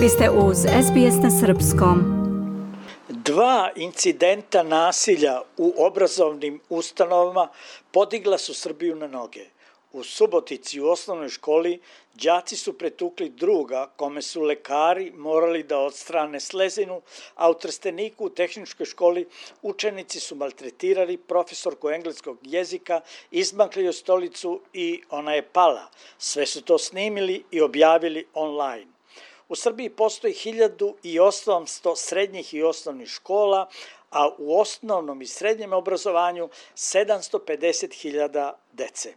Vi ste uz SBS na Srpskom. Dva incidenta nasilja u obrazovnim ustanovama podigla su Srbiju na noge. U Subotici u osnovnoj školi đaci su pretukli druga kome su lekari morali da odstrane slezinu, a u Trsteniku u tehničkoj školi učenici su maltretirali profesorku engleskog jezika, izmakli joj stolicu i ona je pala. Sve su to snimili i objavili online. U Srbiji postoji 1800 srednjih i osnovnih škola, a u osnovnom i srednjem obrazovanju 750.000 dece.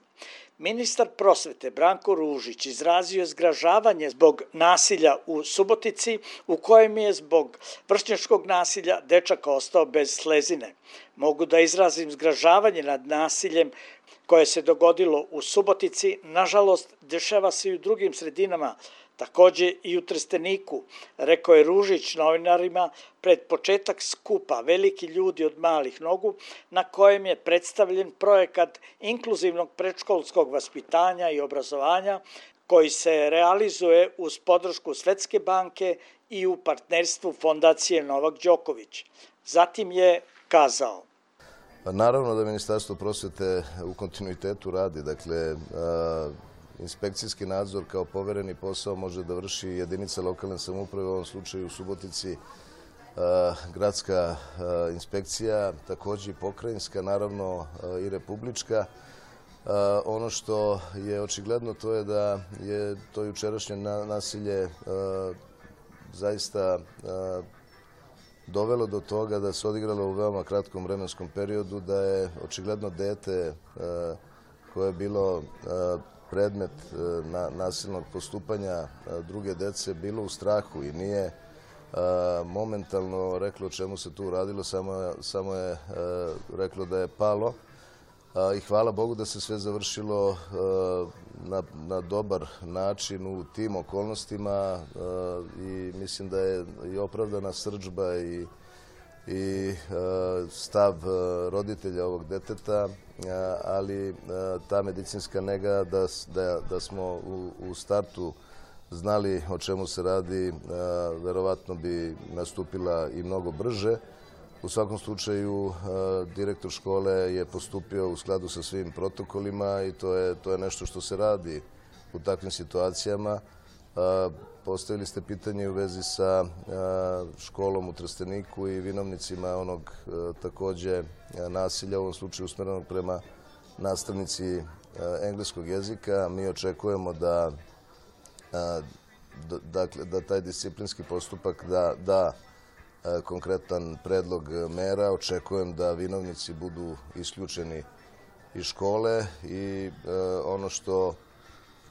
Ministar prosvete Branko Ružić izrazio je zgražavanje zbog nasilja u Subotici, u kojem je zbog vršnjačkog nasilja dečak ostao bez slezine. Mogu da izrazim zgražavanje nad nasiljem koje se dogodilo u Subotici, nažalost, dešava se i u drugim sredinama, Takođe i u Trsteniku, rekao je Ružić novinarima pred početak skupa Veliki ljudi od malih nogu, na kojem je predstavljen projekat inkluzivnog predškolskog vaspitanja i obrazovanja, koji se realizuje uz podršku Svetske banke i u partnerstvu Fondacije Novak Đoković. Zatim je kazao naravno da Ministarstvo prosvete u kontinuitetu radi. Dakle, Inspekcijski nadzor kao povereni posao može da vrši jedinica lokalne samuprave, u ovom slučaju u Subotici gradska inspekcija, takođe i pokrajinska, naravno i republička. Ono što je očigledno to je da je to jučerašnje nasilje zaista dovelo do toga da se odigralo u veoma kratkom vremenskom periodu, da je očigledno dete koje je bilo predmet e, na, nasilnog postupanja e, druge dece bilo u strahu i nije e, momentalno reklo čemu se tu radilo, samo, samo je reklo da je palo i hvala Bogu da se sve završilo na, na dobar način u tim okolnostima i mislim da je i opravdana srđba i i e, stav e, roditelja ovog deteta, e, ali ta medicinska nega da, da, da smo u, u startu znali o čemu se radi, verovatno bi nastupila i mnogo brže. U svakom slučaju, direktor škole je postupio u skladu sa svim protokolima i to je, to je nešto što se radi u takvim situacijama. Postavili ste pitanje u vezi sa školom u Trsteniku i vinovnicima onog takođe nasilja, u ovom slučaju usmerenog prema nastavnici engleskog jezika. Mi očekujemo da, dakle, da taj disciplinski postupak da, da konkretan predlog mera. Očekujem da vinovnici budu isključeni iz škole i ono što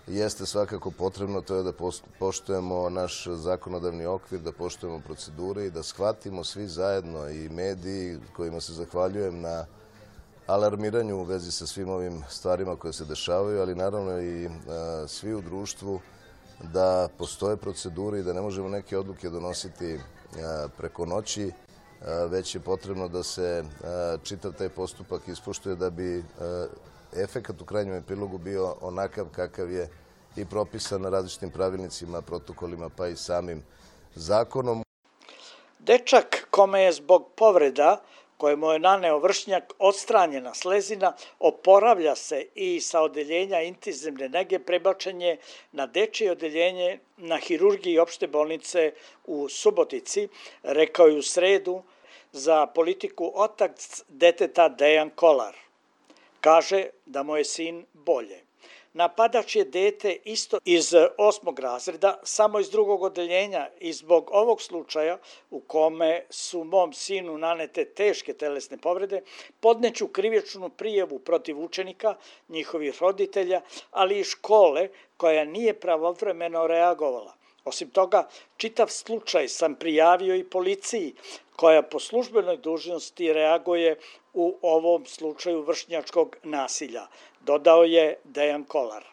jeste svakako potrebno, to je da poštujemo naš zakonodavni okvir, da poštujemo procedure i da shvatimo svi zajedno i mediji kojima se zahvaljujem na alarmiranju u vezi sa svim ovim stvarima koje se dešavaju, ali naravno i svi u društvu da postoje procedure i da ne možemo neke odluke donositi preko noći, već je potrebno da se čitav taj postupak ispoštuje da bi efekat u krajnjem epilogu bio onakav kakav je i propisan na različitim pravilnicima, protokolima pa i samim zakonom. Dečak kome je zbog povreda koje mu je naneo vršnjak odstranjena slezina, oporavlja se i sa odeljenja intizemne nege prebačen je na dečije odeljenje na hirurgiji opšte bolnice u Subotici, rekao je u sredu za politiku otac deteta Dejan Kolar. Kaže da mu je sin bolje. Napadač je dete isto iz osmog razreda, samo iz drugog odeljenja i zbog ovog slučaja u kome su mom sinu nanete teške telesne povrede, podneću krivičnu prijevu protiv učenika, njihovih roditelja, ali i škole koja nije pravovremeno reagovala. Osim toga, čitav slučaj sam prijavio i policiji, koja po službenoj dužnosti reaguje u ovom slučaju vršnjačkog nasilja, dodao je Dejan Kolar.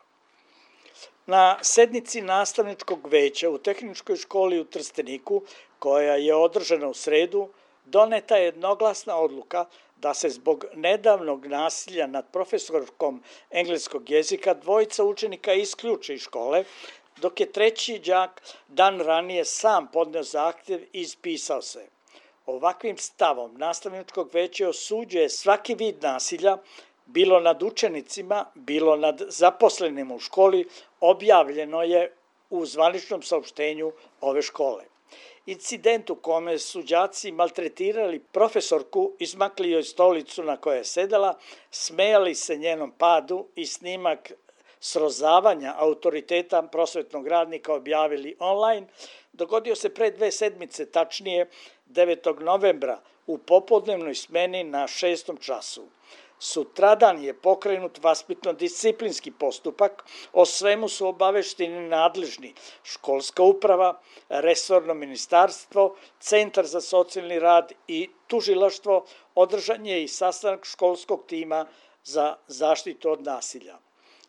Na sednici nastavničkog veća u Tehničkoj školi u Trsteniku, koja je održana u sredu, doneta je jednoglasna odluka da se zbog nedavnog nasilja nad profesorkom engleskog jezika dvojica učenika isključe iz škole, dok je treći đak dan ranije sam podneo zahtjev i ispisao se. Ovakvim stavom nastavničkog veća osuđuje svaki vid nasilja, bilo nad učenicima, bilo nad zaposlenim u školi, objavljeno je u zvaničnom saopštenju ove škole. Incident u kome su đaci maltretirali profesorku, izmakli joj stolicu na kojoj je sedela, smejali se njenom padu i snimak srozavanja autoriteta prosvetnog radnika objavili online, dogodio se pre dve sedmice, tačnije 9. novembra, u popodnevnoj smeni na šestom času. Sutradan je pokrenut vaspitno-disciplinski postupak, o svemu su obavešteni nadležni školska uprava, resorno ministarstvo, Centar za socijalni rad i tužilaštvo, održan je i sastanak školskog tima za zaštitu od nasilja.